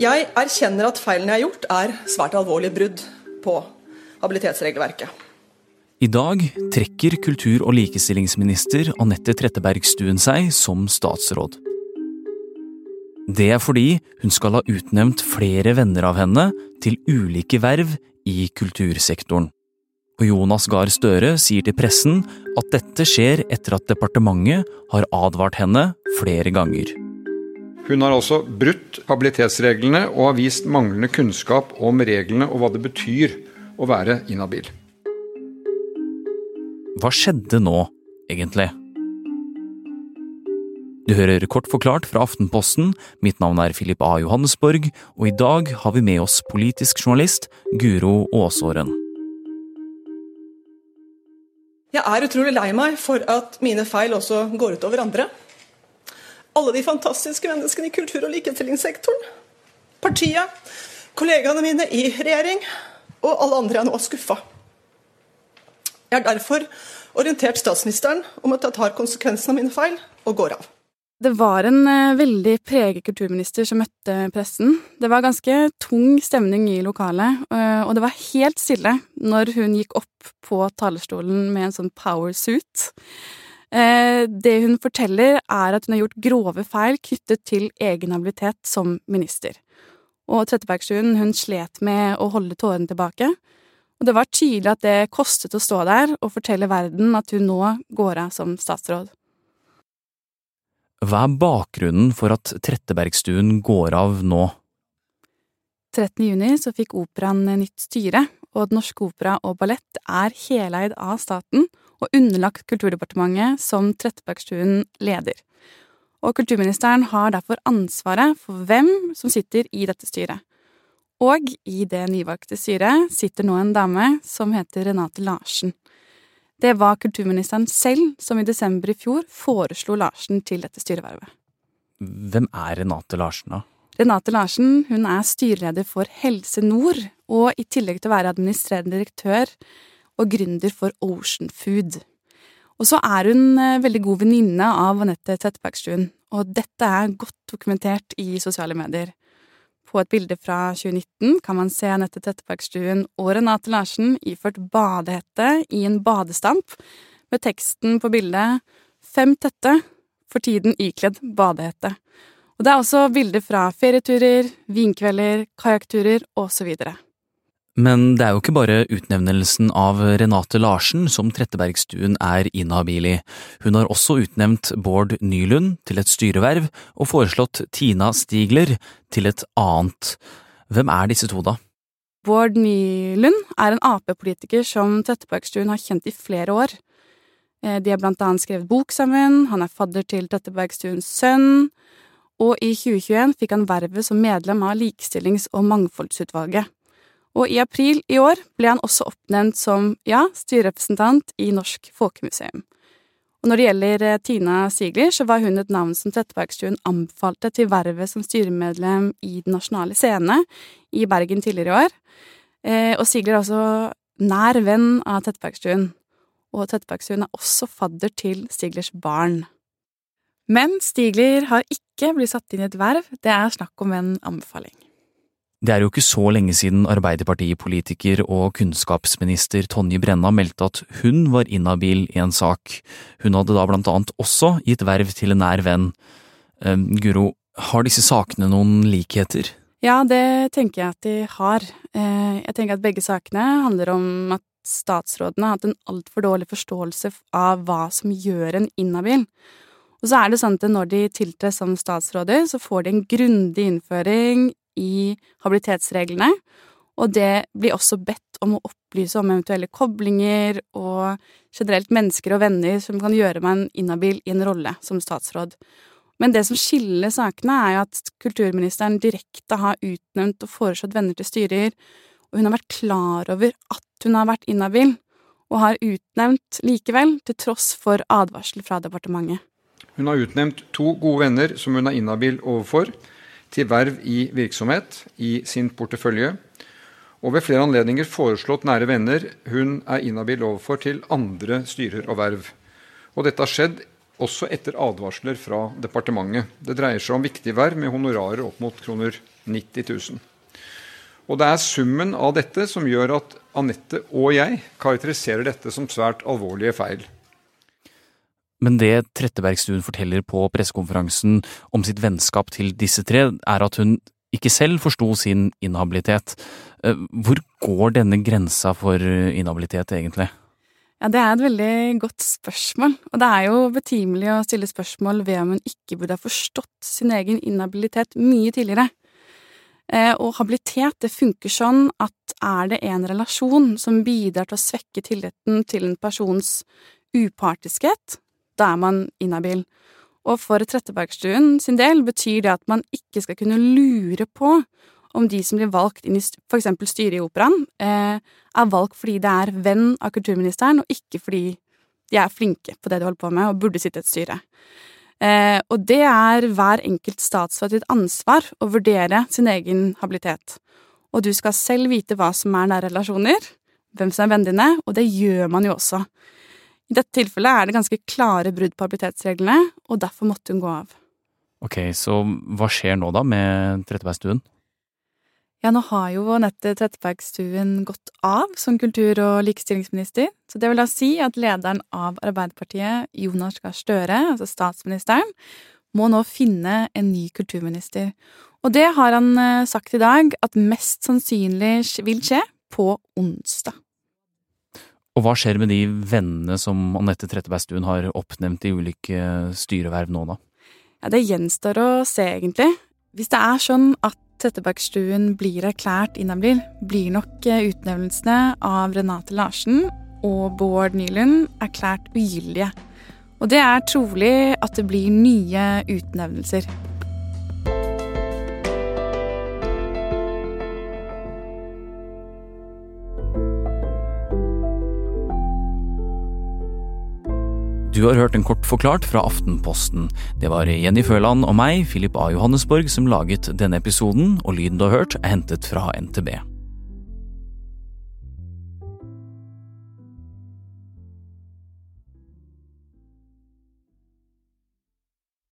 Jeg erkjenner at feilen jeg har gjort, er svært alvorlige brudd på habilitetsregelverket. I dag trekker kultur- og likestillingsminister Anette Trettebergstuen seg som statsråd. Det er fordi hun skal ha utnevnt flere venner av henne til ulike verv i kultursektoren. Og Jonas Gahr Støre sier til pressen at dette skjer etter at departementet har advart henne flere ganger. Hun har altså brutt habilitetsreglene og har vist manglende kunnskap om reglene og hva det betyr å være inhabil. Hva skjedde nå, egentlig? Du hører kort forklart fra Aftenposten. Mitt navn er Filip A. Johannesborg, og i dag har vi med oss politisk journalist Guro Aasåren. Jeg er utrolig lei meg for at mine feil også går ut over andre. Alle de fantastiske menneskene i kultur- og likestillingssektoren. Partiet, kollegaene mine i regjering og alle andre jeg nå er skuffa. Jeg har derfor orientert statsministeren om at jeg tar konsekvensen av mine feil og går av. Det var en eh, veldig preget kulturminister som møtte pressen. Det var ganske tung stemning i lokalet, eh, og det var helt stille når hun gikk opp på talerstolen med en sånn power suit. Eh, det hun forteller, er at hun har gjort grove feil knyttet til egen habilitet som minister. Og Trettebergstuen hun slet med å holde tårene tilbake. Og det var tydelig at det kostet å stå der og fortelle verden at hun nå går av som statsråd. Hva er bakgrunnen for at Trettebergstuen går av nå? 13. juni så fikk operaen nytt styre, og Den Norske Opera og Ballett er heleid av staten og underlagt Kulturdepartementet, som Trettebergstuen leder. Og kulturministeren har derfor ansvaret for hvem som sitter i dette styret. Og i det nyvalgte styret sitter nå en dame som heter Renate Larsen. Det var kulturministeren selv som i desember i fjor foreslo Larsen til dette styrevervet. Hvem er Renate Larsen, da? Renate Larsen hun er styreleder for Helse Nord, og i tillegg til å være administrerende direktør og gründer for Ocean Food. Og så er hun eh, veldig god venninne av Anette Trettebergstuen, og dette er godt dokumentert i sosiale medier. På et bilde fra 2019 kan man se Anette Trettebergstuen og Renate Larsen iført badehette i en badestamp, med teksten på bildet Fem tette, for tiden ikledd badehette. Og det er også bilder fra ferieturer, vinkvelder, kajakkturer osv. Men det er jo ikke bare utnevnelsen av Renate Larsen som Trettebergstuen er inhabil i. Hun har også utnevnt Bård Nylund til et styreverv og foreslått Tina Stigler til et annet. Hvem er disse to, da? Bård Nylund er en Ap-politiker som Trettebergstuen har kjent i flere år. Eh, de har blant annet skrevet bok sammen, han er fadder til Trettebergstuens sønn, og i 2021 fikk han vervet som medlem av Likestillings- og mangfoldsutvalget og i april i år ble han også oppnevnt som, ja, styrerepresentant i Norsk Folkemuseum. Og når det gjelder eh, Tina Sigler, så var hun et navn som Trettebergstuen anbefalte til vervet som styremedlem i Den nasjonale scene i Bergen tidligere i år. Eh, og Sigler er også nær venn av Trettebergstuen, og Trettebergstuen er også fadder til Stiglers barn. Men Stigler har ikke blitt satt inn i et verv, det er snakk om en anbefaling. Det er jo ikke så lenge siden Arbeiderpartipolitiker og kunnskapsminister Tonje Brenna meldte at hun var inhabil i en sak. Hun hadde da blant annet også gitt verv til en nær venn. Uh, Guro, har disse sakene noen likheter? Ja, det tenker jeg at de har. Uh, jeg tenker at begge sakene handler om at statsrådene har hatt en altfor dårlig forståelse av hva som gjør en inhabil. Og så er det sånn at når de tiltrer som statsråder, så får de en grundig innføring i habilitetsreglene, og det blir også bedt om å opplyse om eventuelle koblinger og generelt mennesker og venner som kan gjøre meg inhabil i en rolle som statsråd. Men det som skiller sakene, er jo at kulturministeren direkte har utnevnt og foreslått venner til styrer, og hun har vært klar over at hun har vært inhabil, og har utnevnt likevel, til tross for advarsel fra departementet. Hun har utnevnt to gode venner som hun er inhabil overfor, til verv i virksomhet i sin portefølje, og ved flere anledninger foreslått nære venner hun er inhabil overfor, til andre styrer og verv. Og dette har skjedd også etter advarsler fra departementet. Det dreier seg om viktige verv med honorarer opp mot kroner 90 000. Og det er summen av dette som gjør at Anette og jeg karakteriserer dette som svært alvorlige feil. Men det Trettebergstuen forteller på pressekonferansen om sitt vennskap til disse tre, er at hun ikke selv forsto sin inhabilitet. Eh, hvor går denne grensa for inhabilitet, egentlig? Ja, Det er et veldig godt spørsmål, og det er jo betimelig å stille spørsmål ved om hun ikke burde ha forstått sin egen inhabilitet mye tidligere. Eh, og habilitet det funker sånn at er det en relasjon som bidrar til å svekke tilliten til en persons upartiskhet, da er man inhabil. Og for Trettebergstuen sin del betyr det at man ikke skal kunne lure på om de som blir valgt inn i eksempel styret i Operaen, eh, er valgt fordi det er venn av kulturministeren, og ikke fordi de er flinke på det de holder på med og burde sitte i et styre. Eh, og det er hver enkelt statsråd sitt ansvar å vurdere sin egen habilitet. Og du skal selv vite hva som er nære relasjoner, hvem som er vennene dine, og det gjør man jo også. I dette tilfellet er det ganske klare brudd på habilitetsreglene, og derfor måtte hun gå av. Ok, så hva skjer nå da med Trettebergstuen? Ja, nå har jo Anette Trettebergstuen gått av som kultur- og likestillingsminister, så det vil da si at lederen av Arbeiderpartiet, Jonas Gahr Støre, altså statsministeren, må nå finne en ny kulturminister. Og det har han eh, sagt i dag at mest sannsynlig vil skje på onsdag. Og hva skjer med de vennene som Anette Trettebergstuen har oppnevnt i ulike styreverv nå, da? Ja, Det gjenstår å se, egentlig. Hvis det er sånn at Trettebergstuen blir erklært inhabil, blir nok eh, utnevnelsene av Renate Larsen og Bård Nylund erklært ugyldige. Og det er trolig at det blir nye utnevnelser. Du har hørt en kort forklart fra Aftenposten. Det var Jenny Føland og meg, Philip A. Johannesborg, som laget denne episoden, og lyden du har hørt, er hentet fra NTB.